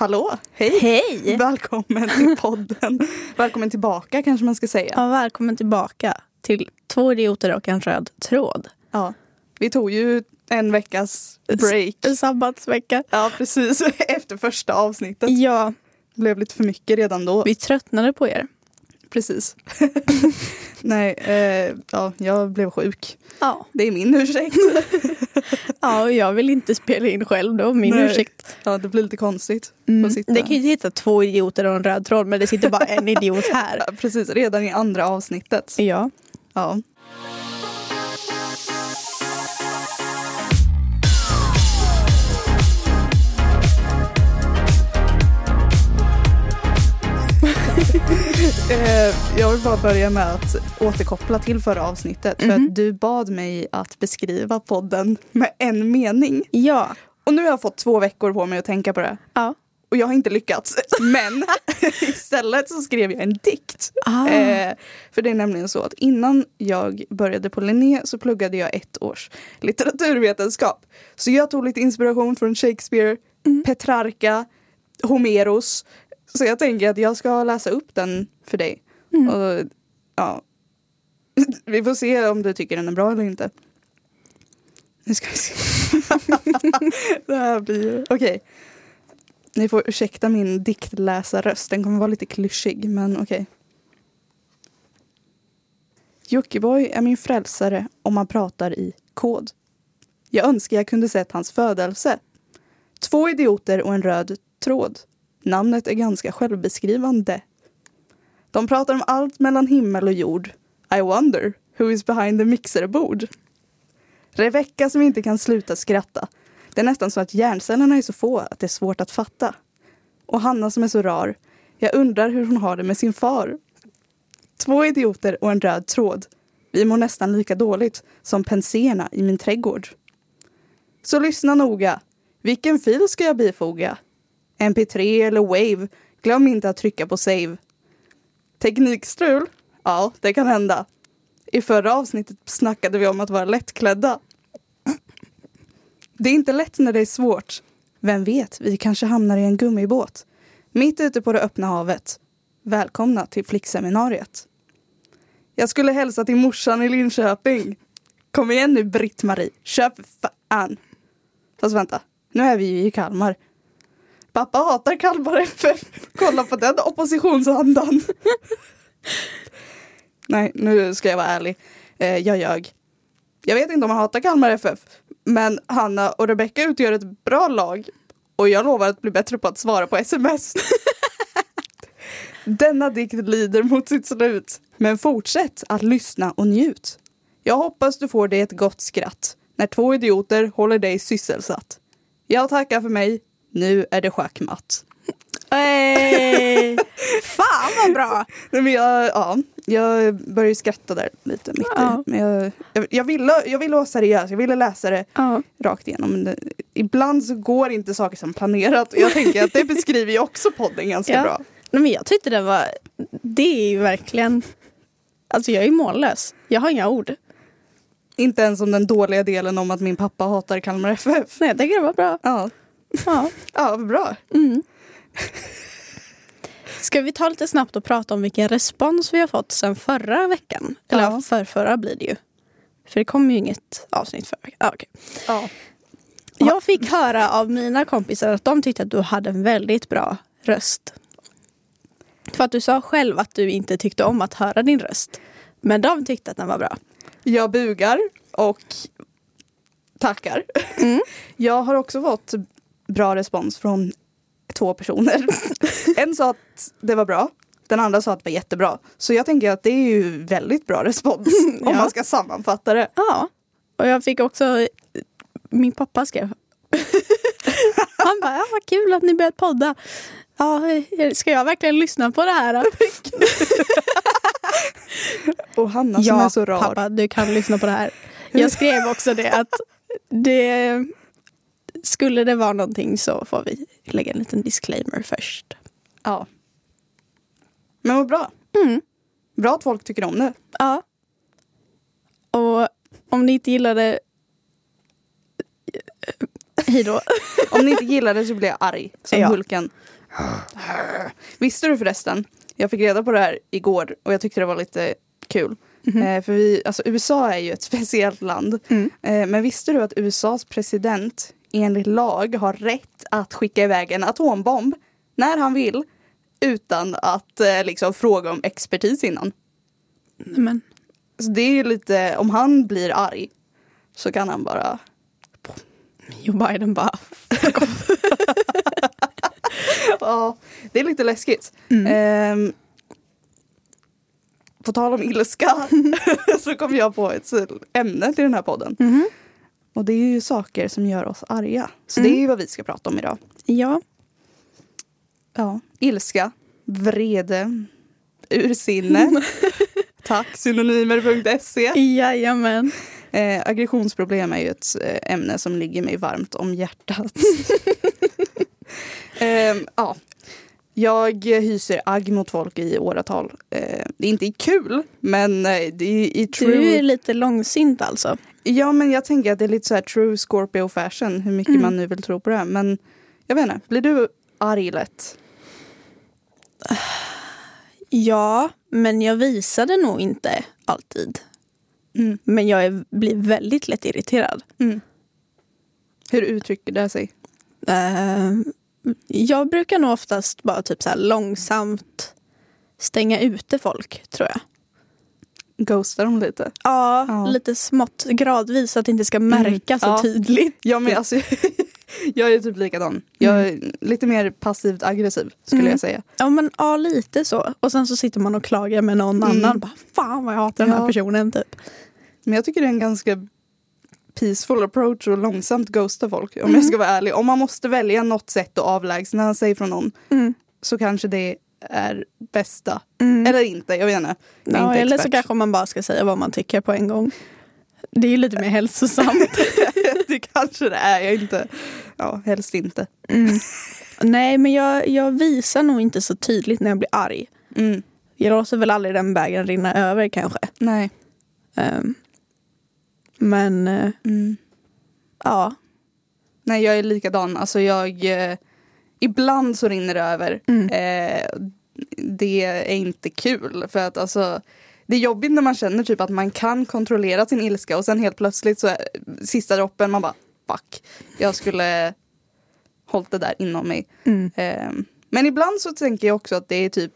Hallå! Hej! Hej! Välkommen till podden. Välkommen tillbaka kanske man ska säga. Ja, välkommen tillbaka till Två idioter och en röd tråd. Ja. Vi tog ju en veckas break. S- Sabbatsvecka. Ja, precis. Efter första avsnittet. Ja, Det blev lite för mycket redan då. vi tröttnade på er. Precis. Nej, eh, ja, jag blev sjuk. Ja. Det är min ursäkt. ja, och jag vill inte spela in själv då, min Nej. ursäkt. Ja, det blir lite konstigt. Mm. Det kan ju hitta två idioter och en röd tråd, men det sitter bara en idiot här. Ja, precis, redan i andra avsnittet. Ja. Ja. Jag vill bara börja med att återkoppla till förra avsnittet. För Mhm. att du bad mig att beskriva podden med en mening. Ja. Och nu har jag fått två veckor på mig att tänka på det. Ja. Och jag har inte lyckats. Men istället så skrev jag en dikt. Ah. Eh, för det är nämligen så att innan jag började på Linné så pluggade jag ett års litteraturvetenskap. Så jag tog lite inspiration från Shakespeare, Petrarca, Homeros. Så jag tänker att jag ska läsa upp den för dig. Och, ja. Vi får se om du tycker den är bra eller inte. Nu ska vi se. det här blir. Okej. Ni får ursäkta min diktläsarröst. Den kommer vara lite klyschig, men okej. Jockiboi är min frälsare om man pratar i kod. Jag önskar jag kunde sett hans födelse. Två idioter och en röd tråd. Namnet är ganska självbeskrivande. De pratar om allt mellan himmel och jord. I wonder who is behind the mixerbord. Rebecka som inte kan sluta skratta. Det är nästan så att hjärncellerna är så få att det är svårt att fatta. Och Hanna som är så rar. Jag undrar hur hon har det med sin far. Två idioter och en röd tråd. Vi mår nästan lika dåligt som penséerna i min trädgård. Så lyssna noga. Vilken fil ska jag bifoga? MP3 eller Wave? Glöm inte att trycka på save. Teknikstrul? Ja, det kan hända. I förra avsnittet snackade vi om att vara lättklädda. Det är inte lätt när det är svårt. Vem vet, vi kanske hamnar i en gummibåt. Mitt ute på det öppna havet. Välkomna till flickseminariet. Jag skulle hälsa till morsan i Linköping. Kom igen nu Britt-Marie, kör för fan. Fast vänta, nu är vi ju i Kalmar. Pappa hatar Kalmar FF. Kolla på den oppositionsandan. Nej, nu ska jag vara ärlig. Eh, jag ljög. Jag vet inte om han hatar Kalmar FF. Men Hanna och Rebecka utgör ett bra lag. Och jag lovar att bli bättre på att svara på sms. Denna dikt lider mot sitt slut. Men fortsätt att lyssna och njut. Jag hoppas du får dig ett gott skratt när två idioter håller dig sysselsatt. Jag tackar för mig. Nu är det schackmatt. Hey. Fan vad bra! Nej, men jag, ja, jag började skratta där lite mitt Ja. i. Men jag, jag, jag, ville, jag ville vara seriös, jag ville läsa det Ja. rakt igenom. Men det, ibland så går inte saker som planerat. Jag tänker att det beskriver ju också podden ganska Ja. bra. Nej, men jag tyckte det var... Det är ju verkligen... Alltså jag är mållös. Jag har inga ord. Inte ens om den dåliga delen om att min pappa hatar Kalmar FF. Nej, jag tycker det var bra. Ja, Ja. ja bra. Mm. Ska vi ta lite snabbt och prata om vilken respons vi har fått sen förra veckan? Eller Ja. för förra blir det ju. För det kom ju inget avsnitt förra veckan. Ah, okej. Ja. Jag fick höra av mina kompisar att de tyckte att du hade en väldigt bra röst. För att du sa själv att du inte tyckte om att höra din röst. Men de tyckte att den var bra. Jag bugar och tackar. Mm. Jag har också fått bra respons från två personer. En sa att det var bra. Den andra sa att det var jättebra. Så jag tänker att det är ju väldigt bra respons om Ja. man ska sammanfatta det. Ja. Och jag fick också... Min pappa skrev. Han bara, ja, vad kul att ni börjat podda. Ja, ska jag verkligen lyssna på det här? Och Hanna som är så rar. pappa, du kan lyssna på det här. Jag skrev också det att det skulle det vara någonting så får vi lägga en liten disclaimer först. Ja. Men vad bra. Mm. Bra att folk tycker om det. Ja. Och om ni inte gillar det Hej då. Om ni inte gillar det så blir jag arg som Ja. Hulken. Visste du förresten, jag fick reda på det här igår och jag tyckte det var lite kul. Eh, för vi, alltså USA är ju ett speciellt land. Mm. Eh, men visste du att USAs president enligt lag har rätt att skicka iväg en atombomb när han vill utan att eh, liksom fråga om expertis innan? Men, Så det är ju lite, om han blir arg så kan han bara Joe Biden bara... Ja, det är lite läskigt. Mm. Ehm, på tal om ilska så kom jag på ett ämne till den här podden. Mhm. Och det är ju saker som gör oss arga. Så Mm. det är ju vad vi ska prata om idag. Ja. Ja, ilska, vrede, ursinne. Tack synonymer.se. Jajamän. Eh, aggressionsproblem är ju ett eh, ämne som ligger mig varmt om hjärtat. Ehm, ja. Jag hyser agg mot folk i åratal. Eh, det är inte kul, men eh, det är i true... Du är lite långsint alltså. Ja, men jag tänker att det är lite så här true Scorpio fashion, hur mycket Mm. man nu vill tro på det. Men jag vet inte, blir du arg lätt? Ja, men jag visade nog inte alltid. Mm. Men jag är, blir väldigt lätt irriterad. Mm. Hur uttrycker det sig? Eh, jag brukar nog oftast bara typ så här långsamt stänga ute folk, tror jag. Ghostar dem lite? Ja, Ja. lite smått gradvis så att det inte ska märkas så Ja. tydligt. Ja, men alltså, jag är typ likadan. Jag är lite mer passivt aggressiv skulle Mm. jag säga. Ja, men ja, lite så. Och sen så sitter man och klagar med någon Mm. annan. Bara, Fan vad jag hatar den här Ja. personen typ. Men jag tycker det är en ganska peaceful approach och långsamt ghosta folk. Om Mm. jag ska vara ärlig. Om man måste välja något sätt att avlägsna sig från någon Mm. så kanske det är bästa. Mm. Eller inte, jag vet inte. Jag Ja, inte eller så kanske man bara ska säga vad man tycker på en gång. Det är ju lite mer hälsosamt. det kanske det är. Jag inte, ja helst inte. Mm. Nej, men jag, jag visar nog inte så tydligt när jag blir arg. Mm. Jag låter väl aldrig den vägen rinna över kanske. Nej. Ehm, men eh, Mm. ja. Nej, jag är likadan. Alltså jag... Eh, ibland så rinner det över. Mm. Eh, det är inte kul. För att alltså... Det är jobbigt när man känner typ att man kan kontrollera sin ilska och sen helt plötsligt så är sista droppen man bara fuck. Jag skulle hållit det där inom mig. Mm. Eh, men ibland så tänker jag också att det är typ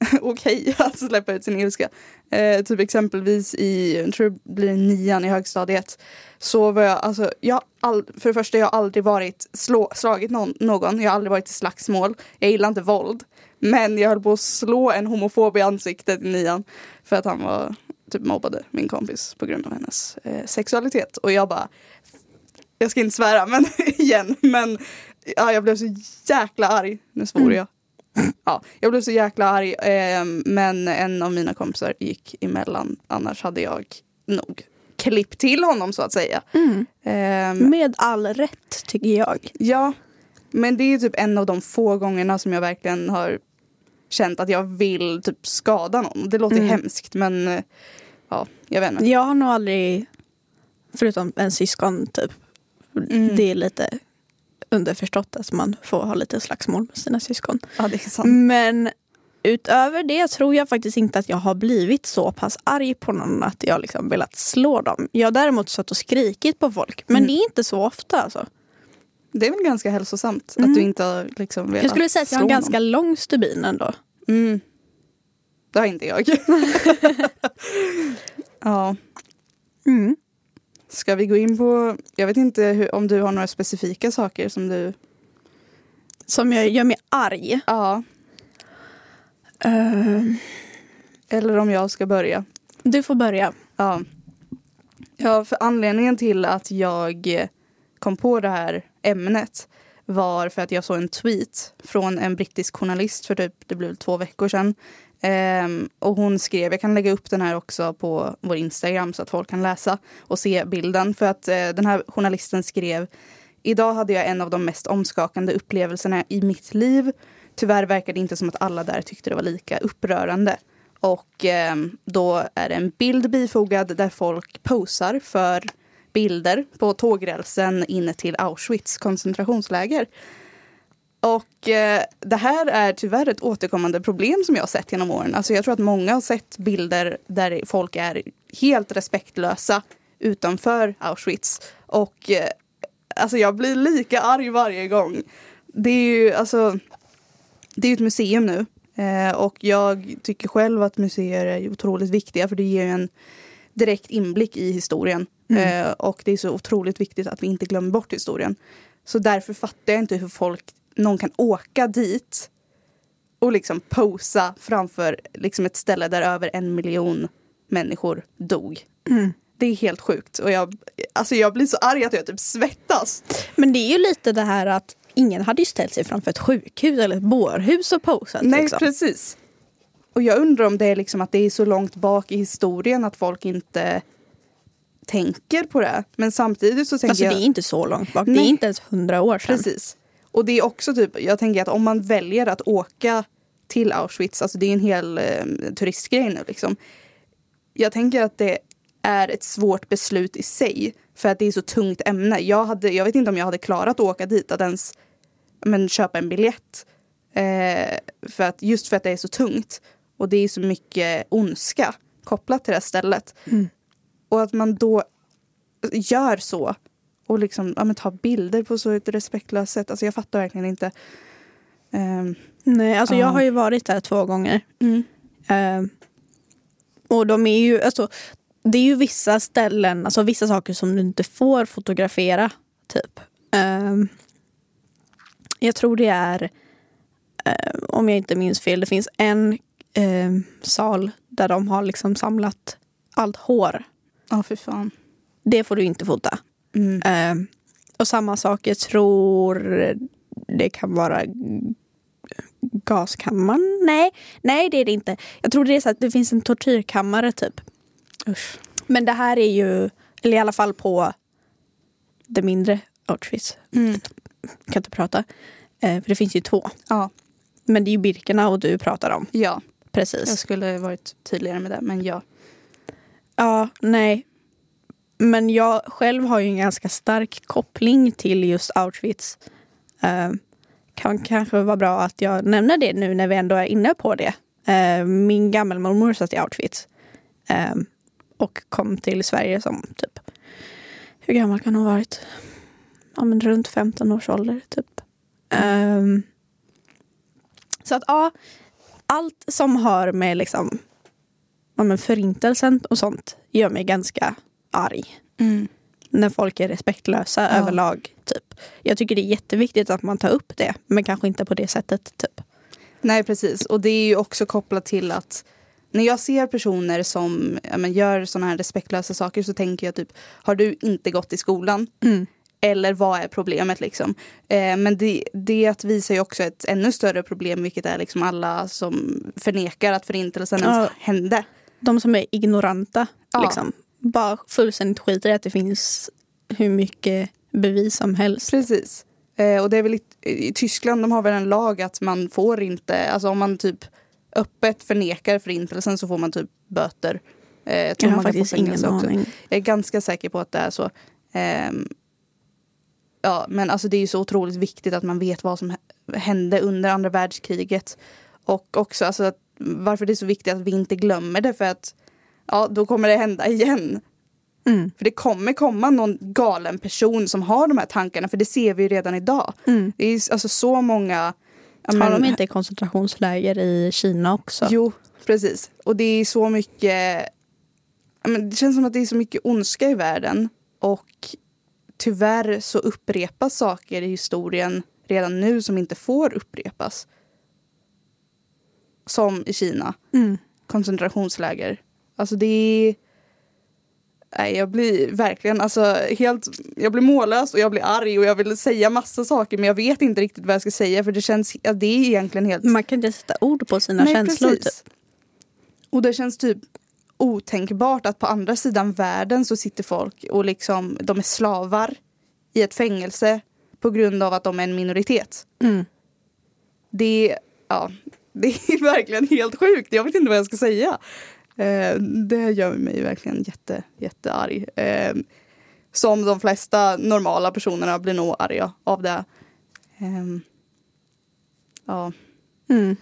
okej att släppa ut sin ilska. Eh, typ exempelvis i, jag tror det blir nian i högstadiet. Så var jag, alltså, jag all, för det första jag har aldrig varit slå, slagit någon, någon, jag har aldrig varit i slagsmål. Jag gillar inte våld. Men jag höll på att slå en homofob i ansiktet i nian. För att han var, typ mobbade min kompis på grund av hennes eh, sexualitet. Och jag bara, jag ska inte svära men igen, men ja, jag blev så jäkla arg. Nu svor Mm. jag. Ja, jag blev så jäkla arg eh, men en av mina kompisar gick emellan. Annars hade jag nog klippt till honom så att säga. Mm. Ehm, Med all rätt tycker jag. ja, men det är typ en av de få gångerna som jag verkligen har känt att jag vill typ skada någon. Det låter Mm. hemskt men eh, ja, jag vet inte. Jag har nog aldrig, förutom en syskon typ, Mm. det är lite underförstått att man får ha lite slagsmål med sina syskon. Ja, det är sant. Men utöver det tror jag faktiskt inte att jag har blivit så pass arg på någon att jag liksom velat slå dem. Jag har däremot satt och skrikit på folk. Men Mm. det är inte så ofta alltså. Det är väl ganska hälsosamt Mm. att du inte har liksom velat Jag skulle säga att jag har en ganska någon. lång stubin ändå. Mm. Det har inte jag. ja. Mm. Ska vi gå in på, jag vet inte hur, om du har några specifika saker som du, Som jag gör mig arg. ja, Eh, eller om jag ska börja. du får börja. Ja. ja, för anledningen till att jag kom på det här ämnet var för att jag såg en tweet från en brittisk journalist för typ, det blev två veckor sedan. Um, och hon skrev, jag kan lägga upp den här också på vår Instagram så att folk kan läsa och se bilden. För att uh, den här journalisten skrev Idag hade jag en av de mest omskakande upplevelserna i mitt liv. Tyvärr verkar det inte som att alla där tyckte det var lika upprörande. Och eh, då är det en bild bifogad där folk posar för bilder på tågrälsen in till Auschwitz koncentrationsläger. Och eh, det här är tyvärr ett återkommande problem som jag har sett genom åren. Alltså jag tror att många har sett bilder där folk är helt respektlösa utanför Auschwitz. Och eh, alltså jag blir lika arg varje gång. Det är ju alltså, det är ett museum nu. Eh, och jag tycker själv att museer är otroligt viktiga för det ger en direkt inblick i historien. Mm. Eh, och det är så otroligt viktigt att vi inte glömmer bort historien. Så därför fattar jag inte hur folk, någon kan åka dit och liksom posa framför liksom ett ställe där över en miljon människor dog. Mm. Det är helt sjukt. Och jag, alltså jag blir så arg att jag typ svettas. Men det är ju lite det här att ingen hade ju ställt sig framför ett sjukhus eller ett bårhus och posat. Nej, liksom. precis. Och jag undrar om det är liksom att det är så långt bak i historien att folk inte tänker på det. Men samtidigt så tänker Alltså det jag... är inte så långt bak. Det Nej. är inte ens hundra år sedan. Precis. Och det är också typ, jag tänker att om man väljer att åka till Auschwitz, alltså det är en hel eh, turistgrej nu liksom. Jag tänker att det är ett svårt beslut i sig. För att det är så tungt ämne. Jag, hade, jag vet inte om jag hade klarat att åka dit, att ens men, köpa en biljett. Eh, för att, just för att det är så tungt. Och det är så mycket ondska kopplat till det här stället. Mm. Och att man då gör så. Och liksom ja, men, tar bilder på så ett respektlöst sätt. Alltså jag fattar verkligen inte. Ehm, Nej, alltså Ja. jag har ju varit där två gånger. Eh, och de är ju, alltså, det är ju vissa ställen, alltså vissa saker som du inte får fotografera. Typ. Eh, jag tror det är, om jag inte minns fel, det finns en sal där de har liksom samlat allt hår. Ja, för fan. Det får du inte fota. Mm. Eh, och samma sak, jag tror det kan vara gaskammaren. Nej, nej det är det inte. Jag tror det är så att det finns en tortyrkammare typ. Usch. Men det här är ju, eller i alla fall på det mindre Auschwitz. Mm. Jag kan inte prata. Eh, för det finns ju två. Ja, Men det är ju Birkerna och du pratar om. ja, Precis. jag skulle varit tydligare med det. Men ja. Ja, nej. Men jag själv har ju en ganska stark koppling till just Auschwitz. Eh, kan kanske vara bra att jag nämner det nu när vi ändå är inne på det. Eh, min gammelmormor satt i Auschwitz. Eh, och kom till Sverige som typ, hur gammal kan hon ha varit? Ja, men runt 15 års ålder typ. Eh, så att ja, allt som har med liksom ja, men förintelsen och sånt gör mig ganska arg. Mm. När folk är respektlösa Ja. överlag. Typ. Jag tycker det är jätteviktigt att man tar upp det, men kanske inte på det sättet. Typ. Nej, precis. Och det är ju också kopplat till att när jag ser personer som men, gör såna här respektlösa saker så tänker jag typ, har du inte gått i skolan? Eller vad är problemet liksom? Eh, men det, det visar ju också ett ännu större problem vilket är liksom alla som förnekar att förintelsen ens Ja. hände. De som är ignoranta, Ja. liksom, bara fullständigt skiter i att det finns hur mycket bevis som helst. Precis. Eh, och det är väl i, i Tyskland, de har väl en lag att man får inte, alltså om man typ öppet förnekar förintelsen så får man typ böter. Eh, jag Jag har faktiskt ingen fängelse också. aning. Jag är ganska säker på att det är så. Ehm, ja, men alltså det är ju så otroligt viktigt att man vet vad som hä- hände under andra världskriget. Och också alltså att, varför det är så viktigt att vi inte glömmer det för att ja, då kommer det hända igen. Mm. För det kommer komma någon galen person som har de här tankarna för det ser vi ju redan idag. Mm. Det är alltså så många... Har men- de inte koncentrationsläger i Kina också? Jo, precis. Och det är så mycket... men Det känns som att det är så mycket ondska i världen. Och tyvärr så upprepas saker i historien redan nu som inte får upprepas. Som i Kina, Mm. koncentrationsläger. Alltså det är... Nej, jag blir verkligen alltså helt... Jag blir mållös och jag blir arg och jag vill säga massa saker men jag vet inte riktigt vad jag ska säga för det känns... Ja, det är egentligen helt... Man kan inte sätta ord på sina Nej, känslor. precis. Typ. Och det känns typ otänkbart att på andra sidan världen så sitter folk och liksom de är slavar i ett fängelse på grund av att de är en minoritet. Mm. Det, ja, det är verkligen helt sjukt. Jag vet inte vad jag ska säga. Eh, det gör mig verkligen jätte, jättearg. Eh, som de flesta normala personerna blir nog arga av det. Ehm, ja, Mm.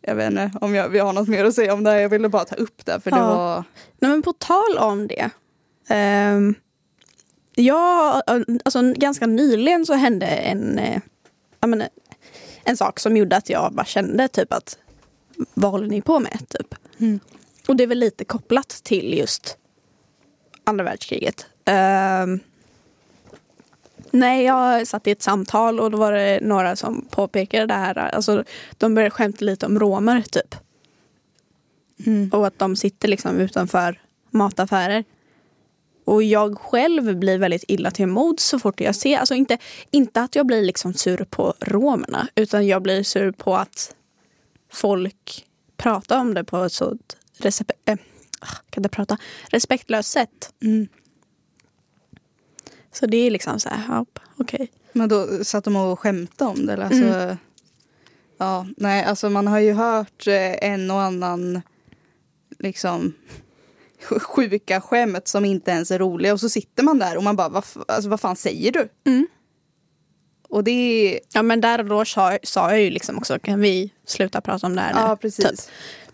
jag vet inte om jag, vi har något mer att säga om det. Jag ville bara ta upp det för det Ja. var... Nej, men på tal om det. Um, ja, alltså ganska nyligen så hände en, eh, menar, en sak som gjorde att jag bara kände typ att vad håller ni på med? Typ. Mm. Och det är väl lite kopplat till just andra världskriget. Um, nej, jag satt i ett samtal och då var det några som påpekade det här. Alltså, de började skämta lite om romer typ. Mm. Och att de sitter liksom utanför mataffärer. Och jag själv blir väldigt illa till mods så fort jag ser, alltså inte, inte att jag blir liksom sur på romerna utan jag blir sur på att folk pratar om det på ett så respe- äh, kan jag prata? respektlöst sätt. Mm. Så det är liksom så här, ja, okej. Men då satt de och skämtade om det? Eller? Alltså, Mm. Ja, nej, alltså man har ju hört eh, en och annan liksom sjuka skämt som inte ens är roliga och så sitter man där och man bara, vad, alltså, vad fan säger du? Mm. Och det är, Ja men där och då sa, sa jag ju liksom också, kan vi sluta prata om det här nu? ja precis, Typ.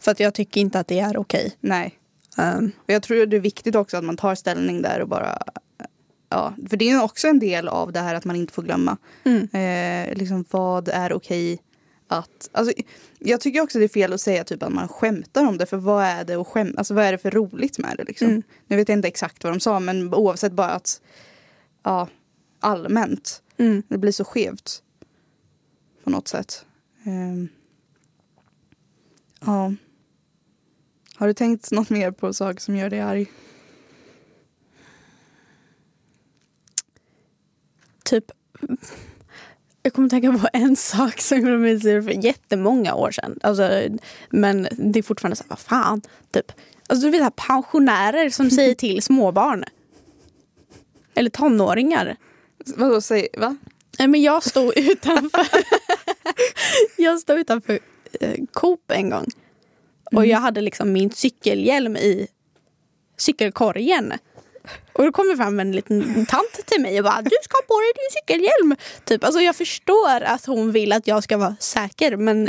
För att jag tycker inte att det är okej. nej. Um, Och jag tror det är viktigt också att man tar ställning där och bara Ja, för det är också en del av det här att man inte får glömma. mm. Eh, liksom vad är okej att... Alltså, jag tycker också det är fel att säga typ att man skämtar om det. För vad är det, och skäm, alltså, vad är det för roligt med det? Liksom? Mm. Nu vet jag inte exakt vad de sa men oavsett bara att ja, allmänt. Mm. Det blir så skevt. På något sätt. Ehm. ja. Har du tänkt något mer på saker som gör dig arg? typ jag kommer tänka på en sak som gjorde mig sur för jättemånga år sedan. Alltså, men det är fortfarande så här, vad fan. Typ. Alltså, du vet, här, pensionärer som säger till småbarn. Eller tonåringar. Vadå, säg, va? Nej, men jag stod utanför Jag stod utanför eh, Coop en gång. Och jag hade liksom min cykelhjälm i cykelkorgen. Och då kommer fram en liten tant till mig och bara du ska ha på dig din cykelhjälm. Typ, alltså jag förstår att hon vill att jag ska vara säker men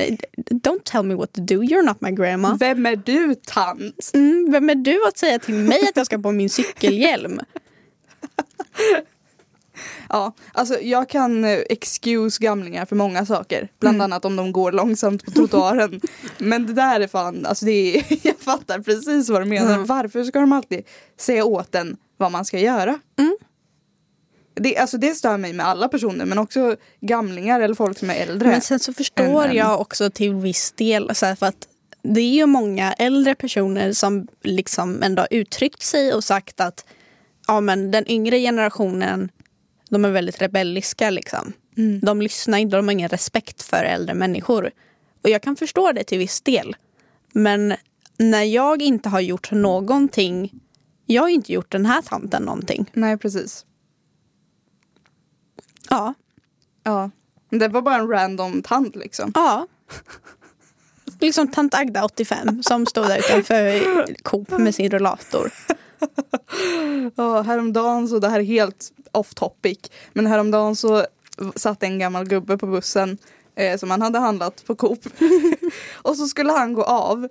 don't tell me what to do, you're not my grandma. Vem är du tant? Mm, vem är du att säga till mig att jag ska ha på min cykelhjälm? Ja, alltså jag kan eh, excuse gamlingar för många saker. Bland annat om de går långsamt på trottoaren. Men det där är fan, alltså det är, jag fattar precis vad du menar. Mm. Varför ska de alltid säga åt en vad man ska göra? Mm. Det, alltså det stör mig med alla personer men också gamlingar eller folk som är äldre. Men sen så förstår än- jag också till viss del så här, för att det är ju många äldre personer som liksom ändå uttryckt sig och sagt att ja, men den yngre generationen de är väldigt rebelliska. Liksom. Mm. De lyssnar inte, de har ingen respekt för äldre människor. Och jag kan förstå det till viss del. Men när jag inte har gjort någonting, jag har inte gjort den här tanten någonting. Nej precis. Ja. Ja. Det var bara en random tant liksom. Ja. Liksom tant Agda 85 som stod där utanför Coop med sin rullator. Ja, häromdagen så, det här är helt off topic, men häromdagen så satt en gammal gubbe på bussen eh, som han hade handlat på Coop. och så skulle han gå av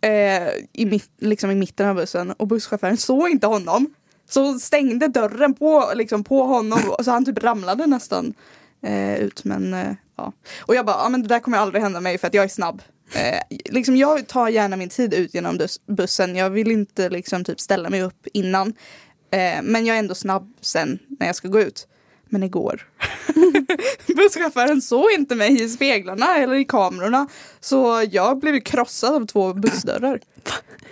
eh, i, mitt, liksom i mitten av bussen och busschauffören såg inte honom. Så stängde dörren på, liksom, på honom så han typ ramlade nästan eh, ut. Men, eh, ja. Och jag bara, ja, men det där kommer aldrig hända mig för att jag är snabb. Eh, liksom jag tar gärna min tid ut genom bussen. Jag vill inte liksom typ ställa mig upp innan. Eh, men jag är ändå snabb sen när jag ska gå ut. Men igår. Busschauffören såg inte mig i speglarna eller i kamerorna. Så jag blev krossad av två bussdörrar.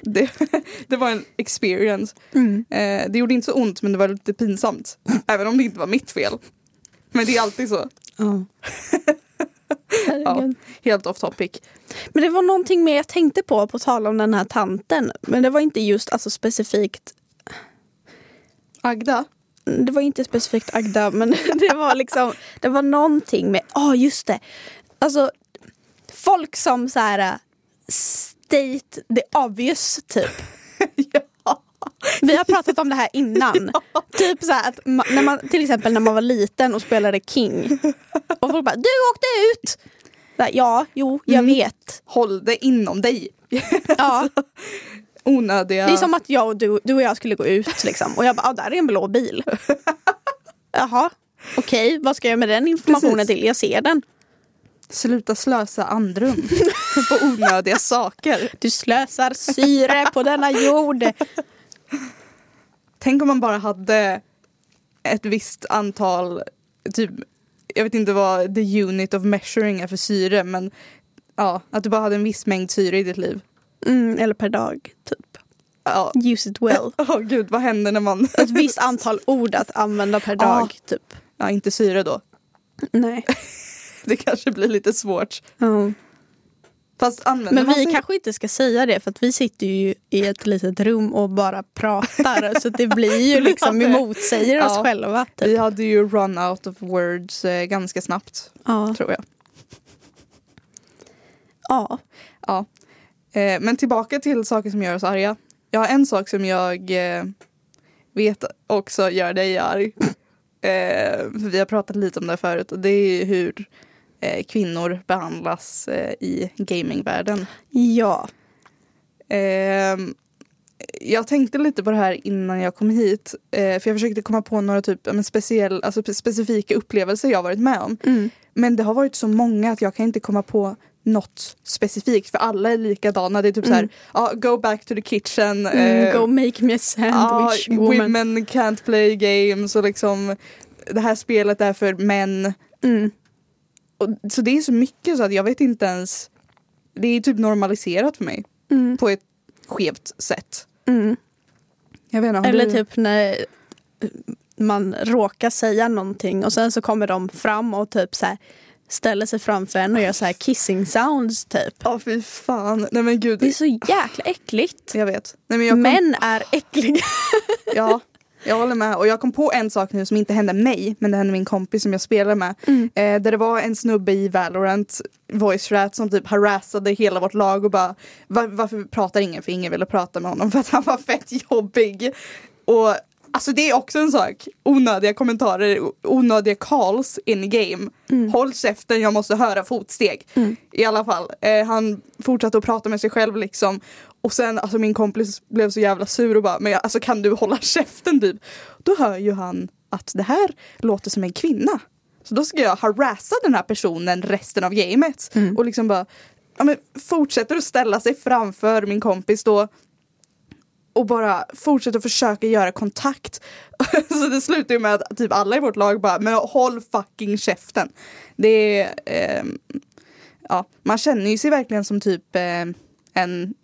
Det, det var en experience. Mm. Eh, det gjorde inte så ont men det var lite pinsamt. Även om det inte var mitt fel. Men det är alltid så. Ja. Ja, helt off topic. Men det var någonting mer jag tänkte på, på tal om den här tanten. Men det var inte just alltså, specifikt Agda? det var inte specifikt Agda, men det var liksom Det var någonting med, ja oh, just det. Alltså folk som så här state the obvious typ. ja. Vi har pratat om det här innan. Typ så att när man, till exempel när man var liten och spelade King. Och folk bara, du åkte ut! Här, ja, jo, jag Mm. vet. Håll det inom dig. Ja, Onödiga... det är som att jag och du, du och jag skulle gå ut liksom. Och jag bara, ah, där är en blå bil. Jaha, okej, vad ska jag med den informationen Precis. till? Jag ser den. Sluta slösa andrum på onödiga saker. Du slösar syre på denna jord. Tänk om man bara hade ett visst antal, typ, jag vet inte vad the unit of measuring är för syre, men ja, att du bara hade en viss mängd syre i ditt liv. Mm, eller per dag, typ. Ja. Use it well. Åh gud, vad händer när man... Ett visst antal ord att använda per dag, typ. Ja, inte syre då. Nej. Det kanske blir lite svårt. Ja. Fast Men vi sig... kanske inte ska säga det för att vi sitter ju i ett litet rum och bara pratar. så det blir ju liksom, vi motsäger oss Ja. själva. Vi Typ. hade ju run out of words eh, ganska snabbt, Ja. tror jag. ja. Ja. Eh, men tillbaka till saker som gör oss arga. Jag har en sak som jag eh, vet också gör dig arg. Eh, vi har pratat lite om det förut och det är hur eh, kvinnor behandlas eh, i gamingvärlden. Ja. Eh, jag tänkte lite på det här innan jag kom hit. Eh, för jag försökte komma på några typ, men speciell, alltså, spe- specifika upplevelser jag varit med om. Mm. Men det har varit så många att jag kan inte komma på något specifikt för alla är likadana. Det är typ så här, Mm. ja, go back to the kitchen. Mm, eh, go make me a sandwich ja, woman. women can't play games och liksom det här spelet är för män. Mm. Och, så det är så mycket så att jag vet inte ens. Det är typ normaliserat för mig Mm. på ett skevt sätt. Mm. Jag inte, Eller du- typ när man råkar säga någonting och sen så kommer de fram och typ så här ställer sig framför en och gör så här kissing sounds typ. Ja fy fan. Nej men gud. Det är så jäkla äckligt. Jag vet. Nej, men jag kom, Män är äckliga. Ja, jag håller med. Och jag kom på en sak nu som inte hände mig, men det hände min kompis som jag spelar med. Mm. Eh, där det var en snubbe i Valorant, voice rat, som typ harassade hela vårt lag och bara "Va- varför pratar ingen? För ingen ville prata med honom för att han var fett jobbig. Och alltså det är också en sak. Onödiga kommentarer, onödiga calls in game. Håll käften, jag måste höra fotsteg. I alla fall. Eh, han fortsatte att prata med sig själv liksom. Och sen alltså min kompis blev så jävla sur och bara, men jag, alltså kan du hålla käften typ? Då hör ju han att det här låter som en kvinna. Så då ska jag harassa den här personen resten av gamet. Och liksom bara, ja men fortsätter att ställa sig framför min kompis då och bara fortsätter försöka göra kontakt. Så det slutar ju med att typ alla i vårt lag bara, men håll fucking käften. Det är, ehm, ja, man känner ju sig verkligen som typ eh, en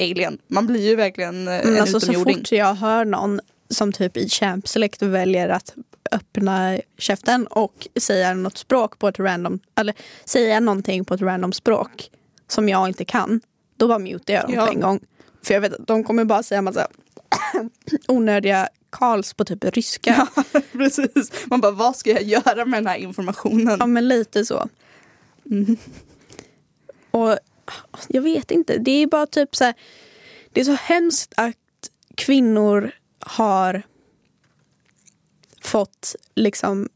alien. Man blir ju verkligen eh, Men en alltså så fort jag hör någon som typ i Champ Select väljer att öppna käften och säga något språk på ett random, eller säga någonting på ett random språk som jag inte kan, då bara mutar jag dem Ja. på en gång. För jag vet att de kommer bara säga massa onödiga calls på typ ryska. Precis. Man bara, vad ska jag göra med den här informationen? Ja men lite så. Mm. Och jag vet inte, det är bara typ så här, Det är så hemskt att kvinnor har fått liksom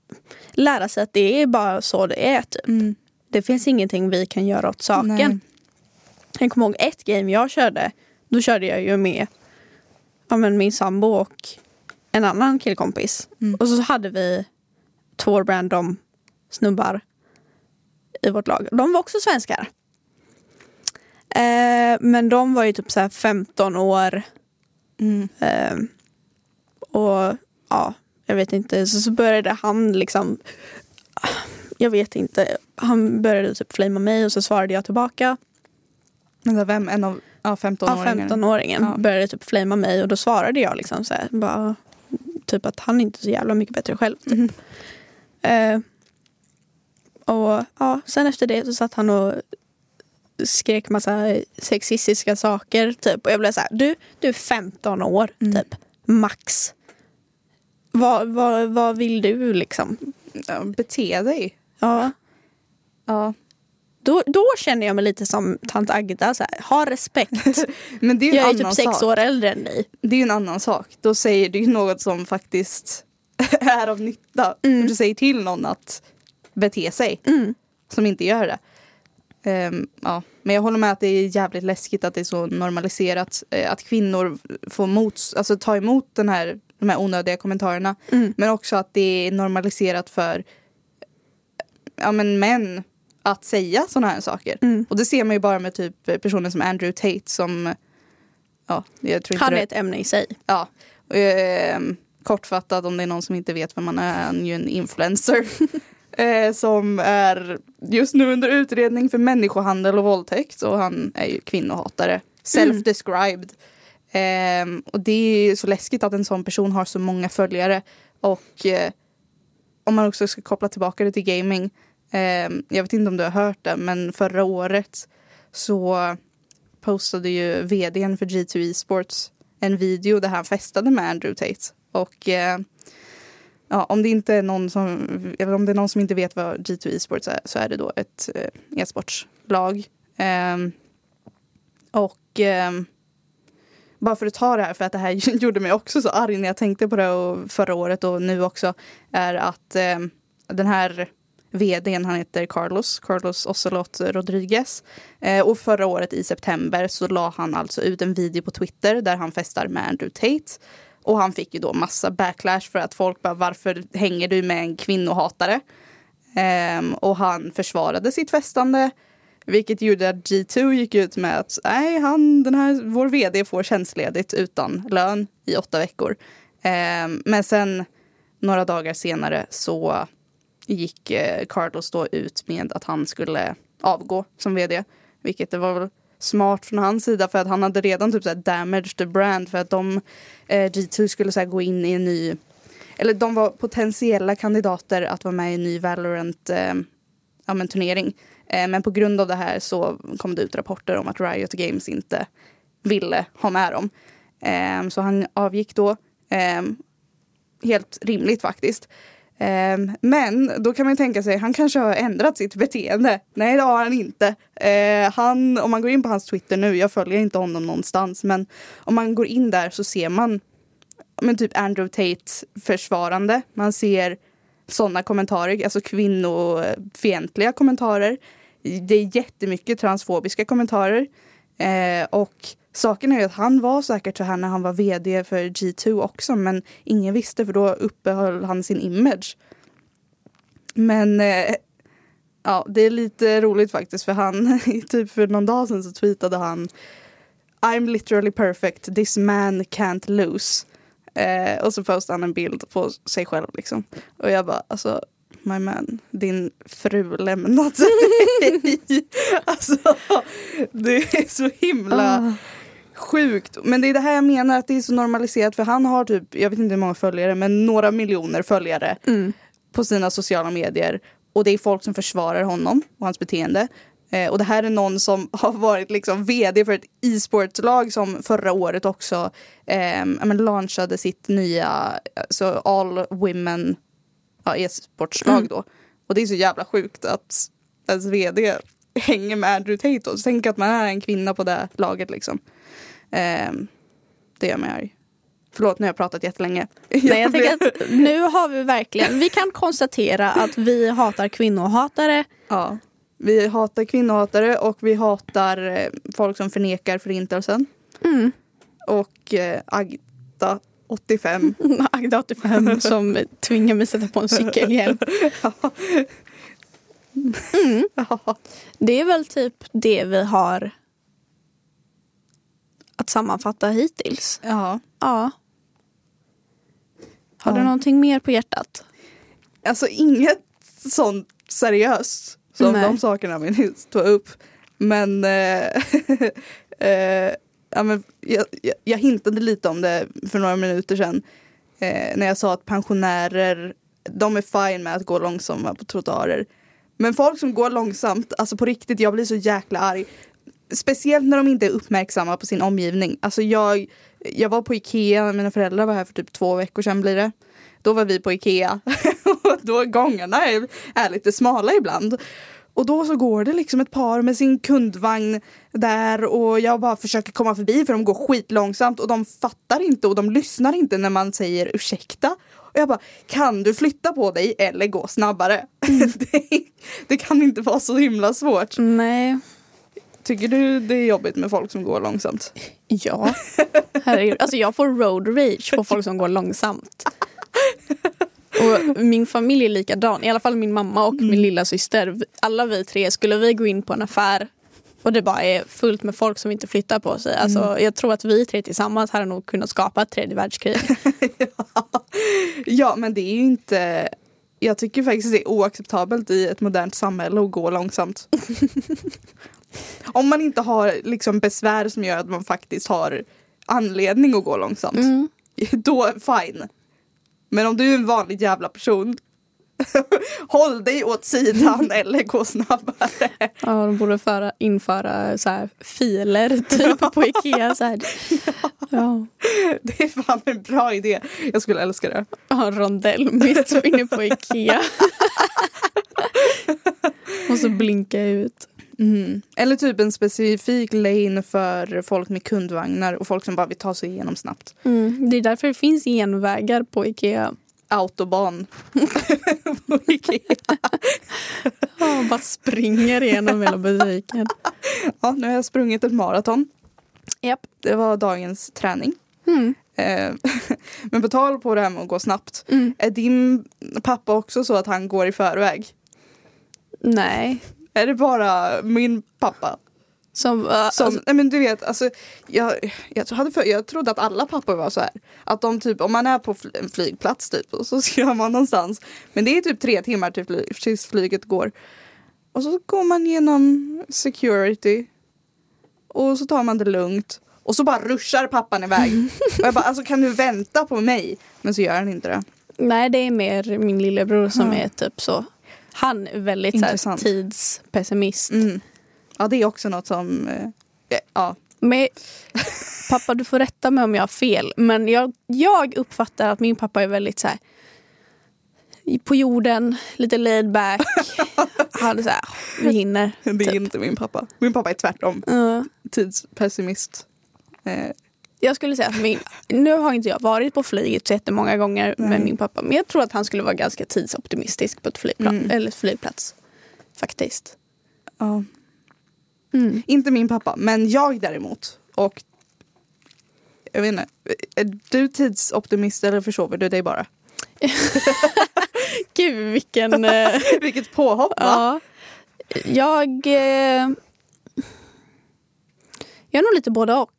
lära sig att det är bara så det är. Typ. Mm. Det finns ingenting vi kan göra åt saken. Nej. Jag kommer ihåg ett game jag körde. Då körde jag ju med ja, men min sambo och en annan killkompis. Mm. Och så hade vi två random snubbar i vårt lag. De var också svenskar. Eh, men de var ju typ så här 15 år. Mm. Eh, och ja, jag vet inte. Så, så började han liksom. Jag vet inte. Han började typ flamea mig och så svarade jag tillbaka. Här, vem? En av ja, 15 Ja, 15-åringen Ja. började typ flamea mig och då svarade jag liksom så här, bara, typ att han inte är så jävla mycket bättre själv. Typ. Mhm. Eh, och ja, sen efter det så satt han och skrek massa sexistiska saker typ. Och jag blev så här, du, du är 15 år Mm. typ, max. Vad, vad, vad vill du liksom? Ja, bete dig. Ja, Ja. Då, då känner jag mig lite som tant Agda, så här, ha respekt. Men det är en Jag är annan typ sex sak. år äldre än dig. Det är en annan sak. Då säger du något som faktiskt är av nytta. Mm. Du säger till någon att bete sig. Som inte gör det. Ehm, ja. Men jag håller med att det är jävligt läskigt att det är så normaliserat. eh, att kvinnor får mots, alltså, ta emot den här, de här onödiga kommentarerna. Mm. Men också att det är normaliserat för ja, men män att säga sådana här saker. Mm. Och det ser man ju bara med typ personer som Andrew Tate som Ja, jag tror inte Han det- är ett ämne i sig. Ja. Eh, kortfattat om det är någon som inte vet vem man är, han är ju en influencer. eh, som är just nu under utredning för människohandel och våldtäkt och han är ju kvinnohatare. Self-described. Eh, och det är ju så läskigt att en sån person har så många följare. Och eh, om man också ska koppla tillbaka det till gaming. Eh, jag vet inte om du har hört det men förra året så postade ju vdn för G2 Esports en video där han festade med Andrew Tate. Och eh, ja, om det inte är någon som, eller om det är någon som inte vet vad G2 Esports är så är det då ett eh, e-sportslag. Ehm, och ehm, bara för att ta det här, för att det här gjorde mig också så arg när jag tänkte på det och förra året och nu också, är att ehm, den här vdn, han heter Carlos, Carlos Ocelot Rodriguez. Eh, och förra året i september så la han alltså ut en video på Twitter där han festar med Andrew Tate. Och han fick ju då massa backlash för att folk bara varför hänger du med en kvinnohatare? Eh, och han försvarade sitt festande. Vilket gjorde att G2 gick ut med att nej, han, den här, vår vd får tjänstledigt utan lön i åtta veckor. Eh, men sen några dagar senare så gick eh, Carlos då ut med att han skulle avgå som vd. Vilket det var väl smart från hans sida för att han hade redan typ så här damaged the brand för att de eh, G2 skulle så här gå in i en ny eller de var potentiella kandidater att vara med i en ny Valorant eh, ja, men turnering. Eh, men på grund av det här så kom det ut rapporter om att Riot Games inte ville ha med dem. Eh, så han avgick då. Eh, helt rimligt faktiskt. Ehm, men då kan man ju tänka sig, han kanske har ändrat sitt beteende. Nej det har han inte. Eh, han, om man går in på hans Twitter nu, jag följer inte honom någonstans, men om man går in där så ser man men typ Andrew Tate försvarande. Man ser sådana kommentarer, alltså kvinnofientliga kommentarer. Det är jättemycket transfobiska kommentarer. Eh, och saken är ju att han var säkert så här när han var vd för G2 också men ingen visste för då uppehöll han sin image. Men eh, ja, det är lite roligt faktiskt för han, typ för någon dag sedan så tweetade han I'm literally perfect, this man can't lose. Eh, och så postade han en bild på sig själv liksom. Och jag bara, alltså my man, din fru lämnat dig. alltså, det är så himla ah sjukt. Men det är det här jag menar att det är så normaliserat för han har typ, jag vet inte hur många följare, men några miljoner följare Mm. på sina sociala medier. Och det är folk som försvarar honom och hans beteende. Eh, och det här är någon som har varit liksom vd för ett e-sportlag som förra året också eh, men launchade sitt nya alltså all women ja, e-sportslag då. Och det är så jävla sjukt att ens vd hänger med Andrew Tate. Tänk att man är en kvinna på det laget liksom. Eh, det gör mig arg. Förlåt, nu har jag pratat jättelänge. Nej, jag tänker att nu har vi verkligen, vi kan konstatera att vi hatar kvinnohatare. Ja. Vi hatar kvinnohatare och vi hatar eh, folk som förnekar förintelsen. Mm. Och eh, Agda 85. Agda 85 som tvingar mig sätta på en cykelhjälm. Ja. Det är väl typ det vi har att sammanfatta hittills. ja. Ja. Har du Ja. någonting mer på hjärtat? Alltså inget sånt seriöst som Nej. de sakerna vi nyss tog upp. Men, eh, eh, ja, men jag, jag, jag hintade lite om det för några minuter sedan. Eh, när jag sa att pensionärer, de är fine med att gå långsamma på trottoarer. Men folk som går långsamt, alltså på riktigt, jag blir så jäkla arg. Speciellt när de inte är uppmärksamma på sin omgivning. Alltså jag, jag var på Ikea, mina föräldrar var här för typ två veckor sedan blir det. Då var vi på Ikea. och då gångarna är, är lite smala ibland. Och då så går det liksom ett par med sin kundvagn där och jag bara försöker komma förbi för de går skitlångsamt och de fattar inte och de lyssnar inte när man säger ursäkta. Och jag bara, kan du flytta på dig eller gå snabbare? det, det kan inte vara så himla svårt. Nej. Tycker du det är jobbigt med folk som går långsamt? Ja. Herregud. Alltså jag får road rage på folk som går långsamt. Och min familj är likadan. I alla fall min mamma och min lilla syster. Alla vi tre, skulle vi gå in på en affär och det bara är fullt med folk som inte flyttar på sig. Alltså, Jag tror att vi tre tillsammans hade nog kunnat skapa ett tredje världskrig. Ja, men det är ju inte... Jag tycker faktiskt det är oacceptabelt i ett modernt samhälle att gå långsamt. Om man inte har liksom besvär som gör att man faktiskt har anledning att gå långsamt. Mm. Då fine. Men om du är en vanlig jävla person Håll dig åt sidan eller gå snabbare. Ja, de borde föra, införa så här filer typ på Ikea. Så här. Ja. Det är fan en bra idé. Jag skulle älska det. Ja, rondell mitt inne på Ikea. Och så blinka ut. Mm. Eller typ en specifik lane för folk med kundvagnar och folk som bara vill ta sig igenom snabbt. Mm. Det är därför det finns genvägar på Ikea. Autobahn. på Ikea. Ja, bara springer igenom hela butiken. Ja, nu har jag sprungit ett maraton. Japp. Det var dagens träning. Mm. Eh, Men på tal på det här med att gå snabbt. Mm. Är din pappa också så att han går i förväg? Nej. Är det bara min pappa? Som, uh, Som, alltså, nej men du vet, alltså, jag, jag, hade för, jag trodde att alla pappor var så här. Att de typ, om man är på fl- en flygplats typ och så ska man någonstans. Men det är typ tre timmar till fly, tills flyget går. Och så går man genom security. Och så tar man det lugnt. Och så bara ruschar pappan iväg. och jag bara, alltså kan du vänta på mig? Men så gör han inte det. nej, det är mer min lillebror som Ja. är typ så. Han är väldigt så här, tidspessimist. Mm. Ja det är också något som, eh, ja. Men, pappa, du får rätta mig om jag har fel. Men jag, jag uppfattar att min pappa är väldigt så här på jorden, lite laid back. Han är så här, vi hinner. Det är typ. inte min pappa. Min pappa är tvärtom. Ja. Tidspessimist. Eh, Jag skulle säga att min, nu har inte jag varit på flyget så jättemånga gånger Nej. med min pappa. Men jag tror att han skulle vara ganska tidsoptimistisk på ett flygplan, Mm. eller flygplats. Faktiskt. ja. Mm. Inte min pappa, men jag däremot. Och jag vet inte, är du tidsoptimist eller försover du dig bara? Gud vilken... eh, Vilket påhopp va? ja. Jag... Eh, jag är nog lite både och.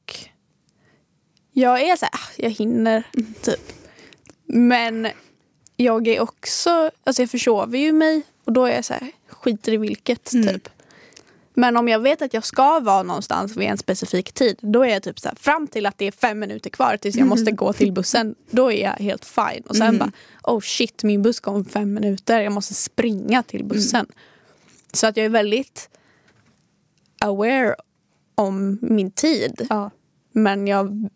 Jag är så här, ah, jag hinner typ. Men jag är också, alltså jag försover ju mig och då är jag så här, skiter i vilket Mm. typ. Men om jag vet att jag ska vara någonstans vid en specifik tid, då är jag typ så här, fram till att det är fem minuter kvar tills jag måste gå till bussen, då är jag helt fine. Och sen Mm. bara, oh shit, min buss kom om fem minuter, jag måste springa till bussen. Så att jag är väldigt aware om min tid. Ja. Men jag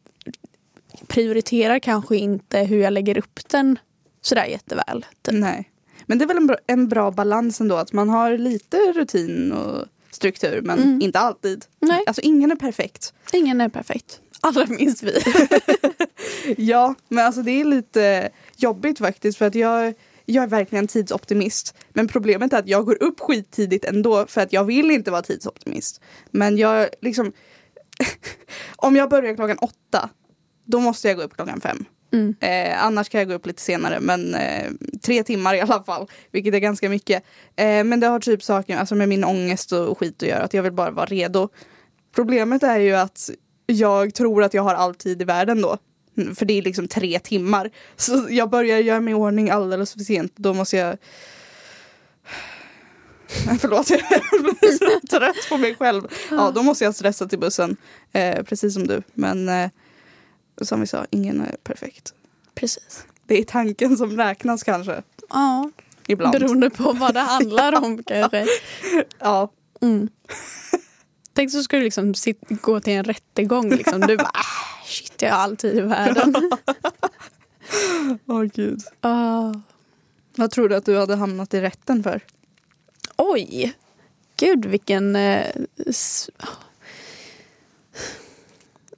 prioriterar kanske inte hur jag lägger upp den sådär jätteväl. Typ. Nej. Men det är väl en bra, en bra balans ändå att man har lite rutin och struktur men Mm. inte alltid. Nej. Alltså ingen är perfekt. Ingen är perfekt. Allra minst vi. Ja, men alltså det är lite jobbigt faktiskt för att jag, jag är verkligen tidsoptimist. Men problemet är att jag går upp skittidigt ändå för att jag vill inte vara tidsoptimist. Men jag liksom Om jag börjar klockan åtta då måste jag gå upp klockan fem. Mm. Eh, annars kan jag gå upp lite senare men eh, tre timmar i alla fall. Vilket är ganska mycket. Eh, men det har typ saker alltså med min ångest och skit att göra. Att jag vill bara vara redo. Problemet är ju att jag tror att jag har all tid i världen då. För det är liksom tre timmar. Så jag börjar göra mig i ordning alldeles för sent. Då måste jag... Förlåt, jag blir så trött på mig själv. Ja, då måste jag stressa till bussen. Eh, precis som du. Men eh, som vi sa, ingen är perfekt. Precis. Det är tanken som räknas kanske. Ja, Ibland. beroende på vad det handlar om kanske. Ja. Mm. Tänk så ska du liksom sit, gå till en rättegång. Liksom. Du bara, ah, shit jag har all tid i världen. Åh gud. Ah. Vad tror du att du hade hamnat i rätten för? Oj! Gud vilken... Eh, s-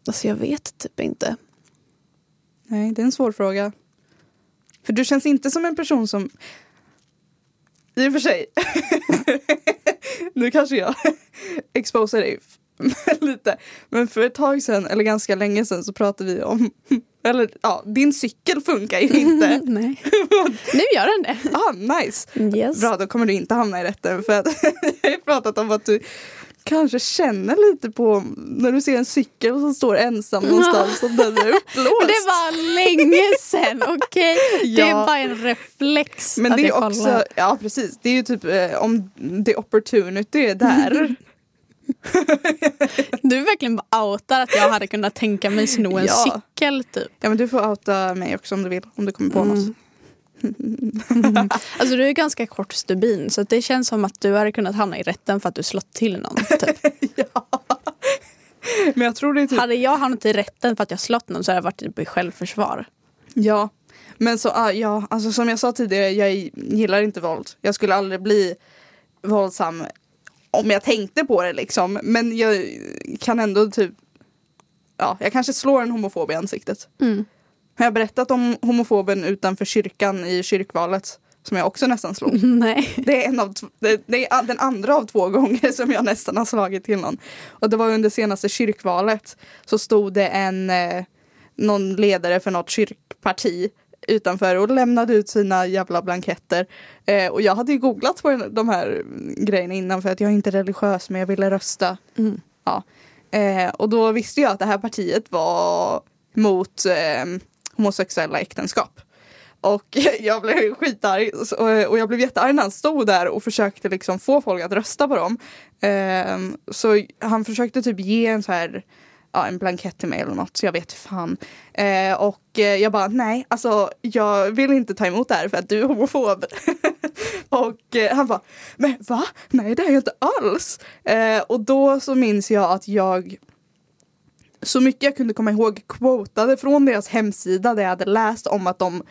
alltså jag vet typ inte. Nej, det är en svår fråga. För du känns inte som en person som... I och för sig. nu kanske jag exposar dig lite. Men för ett tag sedan, eller ganska länge sedan, så pratade vi om... Eller ja, din cykel funkar ju inte. Nej. nu gör den det. ah, nice! Yes. Bra, då kommer du inte hamna i rätten. För att jag har pratat om att du kanske känner lite på när du ser en cykel som står ensam någonstans och den är uppblåst. Det var länge sedan, okej? Det är bara en reflex. Men det är också, kollar. ja precis, det är ju typ eh, om the opportunity är där. Du verkligen outar att jag hade kunnat tänka mig sno en Ja. cykel typ. ja men du får outa mig också om du vill, om du kommer på Mm. något. Alltså du är ganska kort stubin så det känns som att du hade kunnat hamna i rätten för att du slått till någon. Typ. ja. Men jag tror det typ, hade jag hamnat i rätten för att jag slått någon så hade det varit typ i självförsvar. ja. Men så, ah, ja, alltså som jag sa tidigare, jag gillar inte våld. Jag skulle aldrig bli våldsam om jag tänkte på det liksom. Men jag kan ändå typ, ja, jag kanske slår en homofob i ansiktet. Mm. Har jag berättat om homofoben utanför kyrkan i kyrkvalet? Som jag också nästan slog. Nej. Det är, en av, det, är den andra av två gånger som jag nästan har slagit till någon. Och det var under senaste kyrkvalet. Så stod det en eh, någon ledare för något kyrkparti utanför och lämnade ut sina jävla blanketter. Eh, och jag hade ju googlat på de här grejerna innan för att jag är inte religiös men jag ville rösta. Mm. Ja. Eh, och då visste jag att det här partiet var mot eh, homosexuella äktenskap. Och jag blev skitarg och jag blev jättearg när han stod där och försökte liksom få folk att rösta på dem. Ehm, så han försökte typ ge en så här ja, en blankett till mig eller något, så jag vet fan. Eh, och eh, jag bara, nej, alltså jag vill inte ta emot det här för att du är homofob. och eh, han bara, men va? Nej det är jag inte alls. Eh, och då så minns jag att jag så mycket jag kunde komma ihåg quotade från deras hemsida där jag hade läst om att de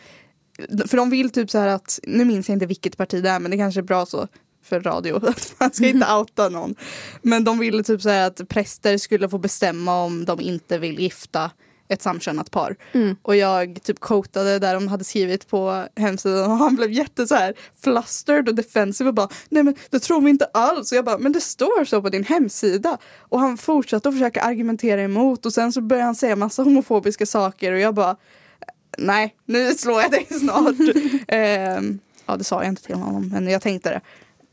för de vill typ så här att, nu minns jag inte vilket parti det är men det kanske är bra så för radio, att man ska inte outa någon. Men de ville typ så här att präster skulle få bestämma om de inte vill gifta ett samkönat par. Mm. Och jag typ quotade där de hade skrivit på hemsidan och han blev jätte så här flustered och defensive och bara nej men det tror vi inte alls. Och jag bara men det står så på din hemsida. Och han fortsatte att försöka argumentera emot och sen så började han säga massa homofobiska saker och jag bara nej nu slår jag dig snart. Ehm, ja det sa jag inte till honom men jag tänkte det.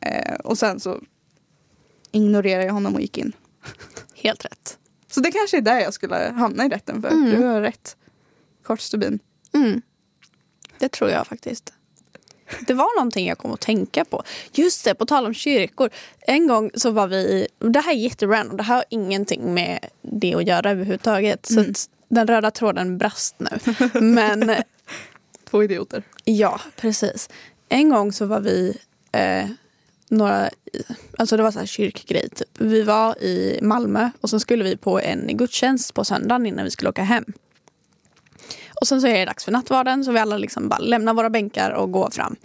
Eh, och sen så ignorerade jag honom och gick in. Helt rätt. Så det kanske är där jag skulle hamna i rätten för. Mm. Du har rätt. Kort stubin. Mm. Det tror jag faktiskt. Det var någonting jag kom att tänka på. Just det, på tal om kyrkor. En gång så var vi i, det här är jätterandom, det här har ingenting med det att göra överhuvudtaget. Så Mm. den röda tråden brast nu. Men Två idioter. ja, precis. En gång så var vi eh, några, alltså det var så här kyrkgrej typ. Vi var i Malmö och sen skulle vi på en gudstjänst på söndagen innan vi skulle åka hem. Och sen så är det dags för nattvarden så vi alla liksom bara lämnar våra bänkar och går fram.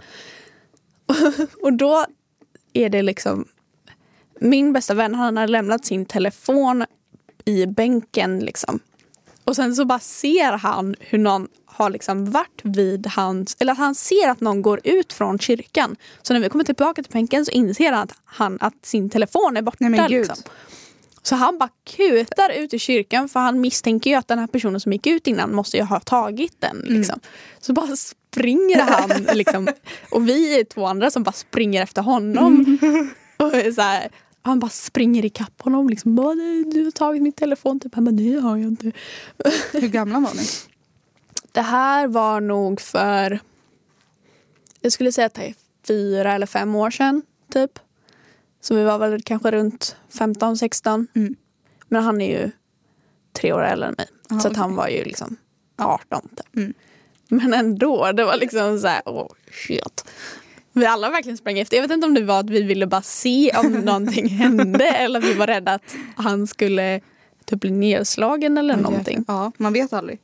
och då är det liksom min bästa vän han har lämnat sin telefon i bänken liksom. Och sen så bara ser han hur någon har liksom varit vid hans, eller att han ser att någon går ut från kyrkan. Så när vi kommer tillbaka till bänken så inser han att, han, att sin telefon är borta. Nej, men gud. liksom. Så han bara kutar ut i kyrkan för han misstänker ju att den här personen som gick ut innan måste ju ha tagit den. Mm. Liksom. Så bara springer han liksom, och vi är två andra som bara springer efter honom. Mm. Och så här, han bara springer ikapp honom. Liksom, bara, "Nej, du har tagit min telefon. Typ. Han bara, nej det har jag inte. Hur gamla var ni? Det här var nog för, jag skulle säga att det är fyra eller fem år sedan. Typ. Så vi var väl kanske runt 15-16. Mm. Men han är ju tre år äldre än mig. Ja, så okej. han var ju liksom 18 typ. Mm. Men ändå, det var liksom så här, åh shit. Vi alla verkligen sprang efter. Jag vet inte om det var att vi ville bara se om någonting hände eller vi var rädda att han skulle typ bli nedslagen eller någonting. Ja, man vet aldrig.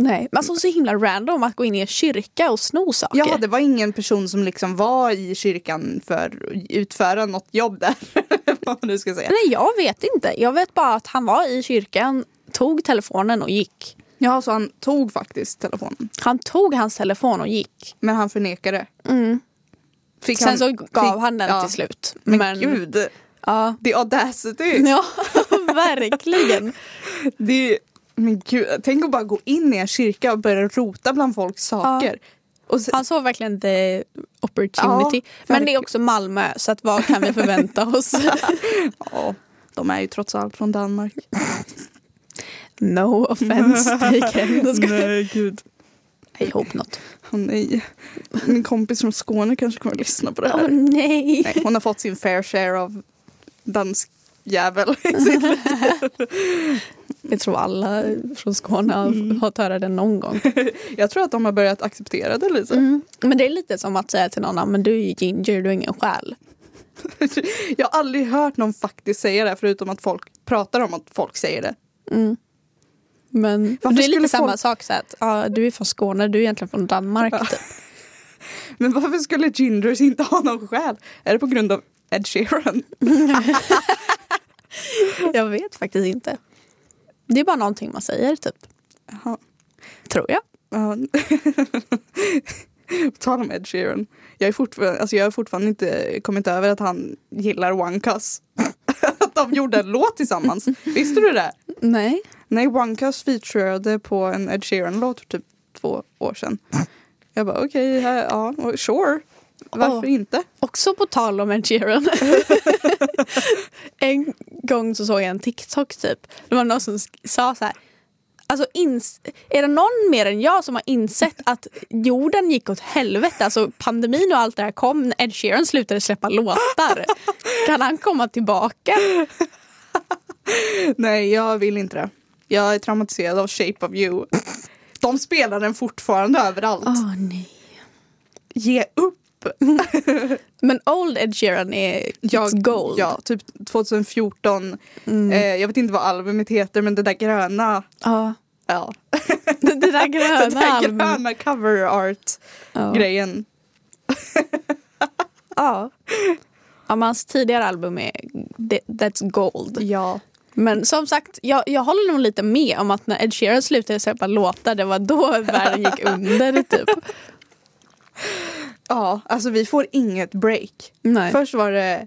Nej, men alltså så himla random att gå in i en kyrka och sno saker. Ja, det var ingen person som liksom var i kyrkan för att utföra något jobb där. Vad man nu ska säga. Nej, jag vet inte. Jag vet bara att han var i kyrkan, tog telefonen och gick. Ja, så han tog faktiskt telefonen. Han tog hans telefon och gick. Men han förnekade. Mm. Fick Sen han, så gav fick- han den ja. till slut. Men, gud, Ja, the audacity. ja verkligen. Det men gud, tänk att bara gå in i en kyrka och börja rota bland folks saker. Och se, Han såg verkligen the opportunity. Ja, Men det är också Malmö, så att vad kan vi förvänta oss? ja, de är ju trots allt från Danmark. no offense taken. Skojar. Nej, gud. I hope not. Åh nej. Min kompis från Skåne kanske kommer att lyssna på det här. Åh nej. Nej, hon har fått sin fair share av dansk jävel i sitt liv. Jag tror alla från Skåne har fått höra det någon gång. Jag tror att de har börjat acceptera det lite. Mm. Men det är lite som att säga till någon, "Ah, men du är ju ginger, du är ingen själ. Jag har aldrig hört någon faktiskt säga det förutom att folk pratar om att folk säger det. Mm. Men Varför det är lite samma folk- sak, så att ja, du är från Skåne, du är egentligen från Danmark. Typ. Men varför skulle gingers inte ha någon själ? Är det på grund av Ed Sheeran? Jag vet faktiskt inte. Det är bara någonting man säger, typ. Jaha. Tror jag. Ja. På tal om Ed Sheeran. Jag, är fortfarande, alltså jag har fortfarande inte kommit över att han gillar One Cuss. att de gjorde en låt tillsammans. Visste du det? Nej. Nej, One Cuss featurade på en Ed Sheeran-låt för typ två år sedan. Jag bara okej, här- ja, sure. Varför Åh. inte? Också på tal om Ed Sheeran. en gång så såg jag en TikTok typ. Det var någon som sa så här. Alltså är det någon mer än jag som har insett att jorden gick åt helvete? Alltså pandemin och allt det här kom när Ed Sheeran slutade släppa låtar. Kan han komma tillbaka? Nej, jag vill inte det. Jag är traumatiserad av Shape of You. De spelar den fortfarande överallt. Åh nej. Ge upp! Men Old Ed Sheeran är it's gold. Ja, typ 2014. Mm. Eh, jag vet inte vad albumet heter men det där gröna. Ja. Ja. Det, det där gröna det där gröna cover art Ja. grejen. Ja. ja men hans tidigare album är That's Gold. Ja. Men som sagt, jag, jag håller nog lite med om att när Ed Sheeran slutade släppa låtar, det var då världen gick under typ. Ja, alltså vi får inget break. Nej. Först var det,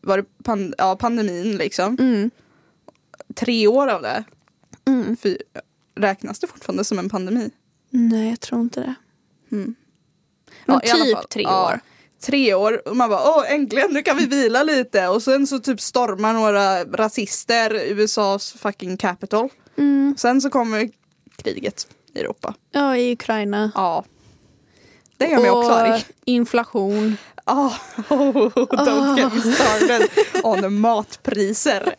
var det pan- ja, pandemin liksom. Mm. Tre år av det. Mm. Fy, räknas det fortfarande som en pandemi? Nej, jag tror inte det. Mm. Men alla typ fall. tre Ja, år. Tre år och man bara åh äntligen nu kan vi vila lite och sen så typ stormar några rasister USAs fucking capital. Mm. Sen så kommer kriget i Europa. Ja, i Ukraina. Ja. Det gör mig också arg. inflation. Oh, oh, don't get me started on matpriser.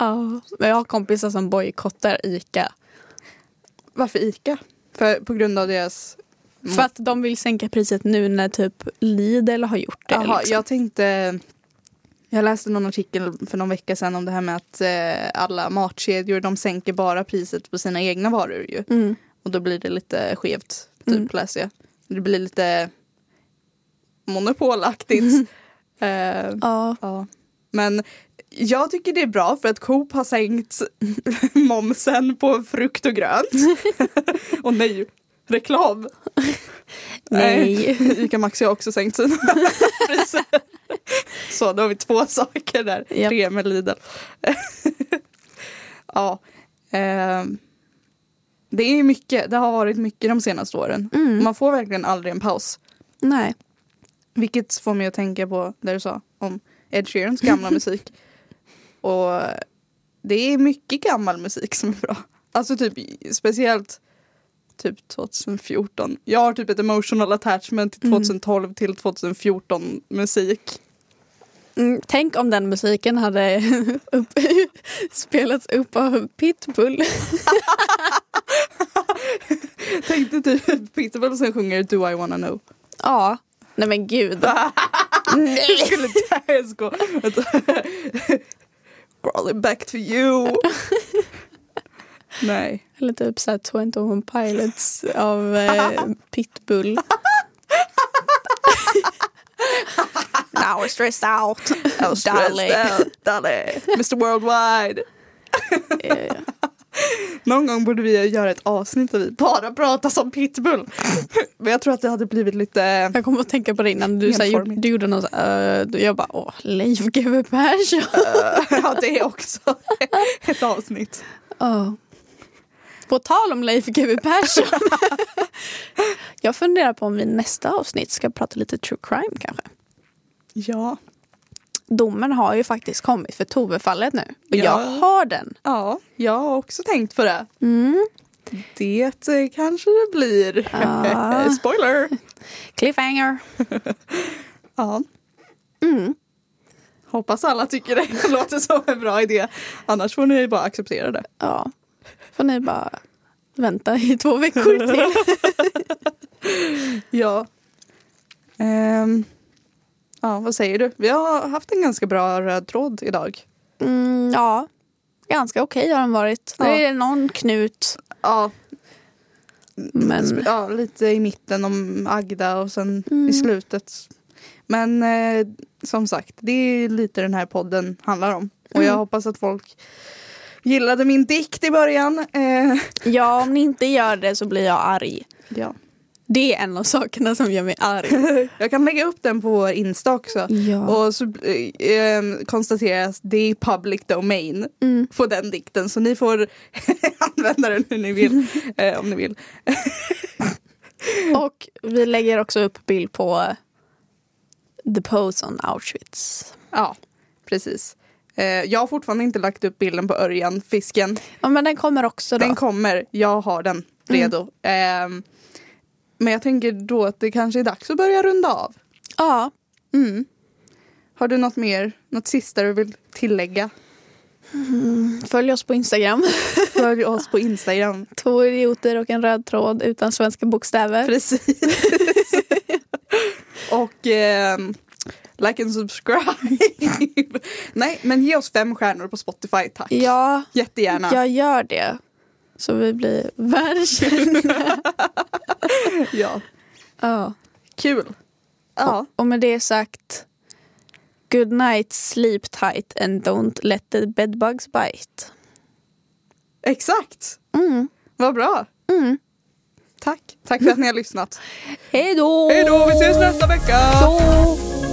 Ja. Men jag har kompisar som bojkottar ICA. Varför ICA? För, på grund av deras... För att de vill sänka priset nu när typ Lidl har gjort det. Jaha, liksom. jag tänkte... Jag läste någon artikel för någon vecka sedan om det här med att eh, alla matkedjor de sänker bara priset på sina egna varor ju. Mm. Och då blir det lite skevt, typ Mm. läser jag. Det blir lite monopolaktigt. eh, Ja. ja. Men jag tycker det är bra för att Coop har sänkt momsen på frukt och grönt. och nej, reklam. Nej. Ica Maxi har också sänkt sina priser. Så då har vi två saker där. Japp. Tre med Lidl. ja. ehm, det är mycket. Det har varit mycket de senaste åren. Mm. Man får verkligen aldrig en paus. Nej. Vilket får mig att tänka på det du sa om Ed Sheerans gamla musik. Och det är mycket gammal musik som är bra. Alltså typ speciellt typ 2014. Jag har typ ett emotional attachment till Mm. 2012 till 2014 musik. Mm, tänk om den musiken hade upp, spelats upp av Pitbull. Tänkte typ Pitbull som sjunger Do I wanna know. Ja. Nej men gud. Nej. skulle det ens gå? Crawling back to you. Nej. Eller typ såhär 21 Pilots av eh, Pitbull. Now we're stressed out. Dolly. Dolly. Mr Worldwide. Eh, Någon gång borde vi göra ett avsnitt där vi bara pratar som pitbull. Men jag tror att det hade blivit lite... Jag kommer att tänka på det innan du, såhär, du gjorde något uh, Jag bara åh, Leif GW Persson. ja, det är också ett avsnitt. Oh. På tal om Leif GW Persson. jag funderar på om vi nästa avsnitt ska prata lite true crime kanske. Ja. Domen har ju faktiskt kommit för Tove-fallet nu. Och Ja. jag har den. Ja, jag har också tänkt på det. Mm. Det eh, kanske det blir. Ja. Spoiler! Cliffhanger. Ja. Mm. Hoppas alla tycker det låter som en bra idé. Annars får ni bara acceptera det. Ja. Får ni bara vänta i två veckor till. Ja. Ehm, ja, vad säger du? Vi har haft en ganska bra röd tråd idag. Mm, ja, ganska okej har den varit. Ja. Det är någon knut. Ja, Men ja, lite i mitten om Agda och sen Mm. i slutet. Men eh, som sagt, det är lite den här podden handlar om. Och jag Mm. hoppas att folk gillade min dikt i början. Eh, ja, om ni inte gör det så blir jag arg. ja. Det är en av sakerna som gör mig arg. Jag kan lägga upp den på vår Insta också. Ja. Och så eh, eh, konstateras det är public domain Mm. på den dikten. Så ni får använda den hur ni vill. Eh, om ni vill. Och vi lägger också upp bild på The Pose on Auschwitz. Ja, precis. Eh, jag har fortfarande inte lagt upp bilden på Örjan, fisken. Ja, men den kommer också då. Den kommer, jag har den redo. Ehm, men jag tänker då att det kanske är dags att börja runda av. ja. Mm. Har du något mer, något sista du vill tillägga? Följ oss på Instagram. Följ oss på Instagram. Två idioter och en röd tråd utan svenska bokstäver. Precis. och ehm, like and subscribe. Nej, men ge oss fem stjärnor på Spotify, tack. Ja, Jättegärna. jag gör det. Så vi blir världskända. Ja. ja. Kul. Ja. Och med det sagt, good night, sleep tight and don't let the bedbugs bite. Exakt. Mm. Vad bra. Mm. Tack. Tack för att ni har lyssnat. Hej då! Hej då, vi ses nästa vecka! Så.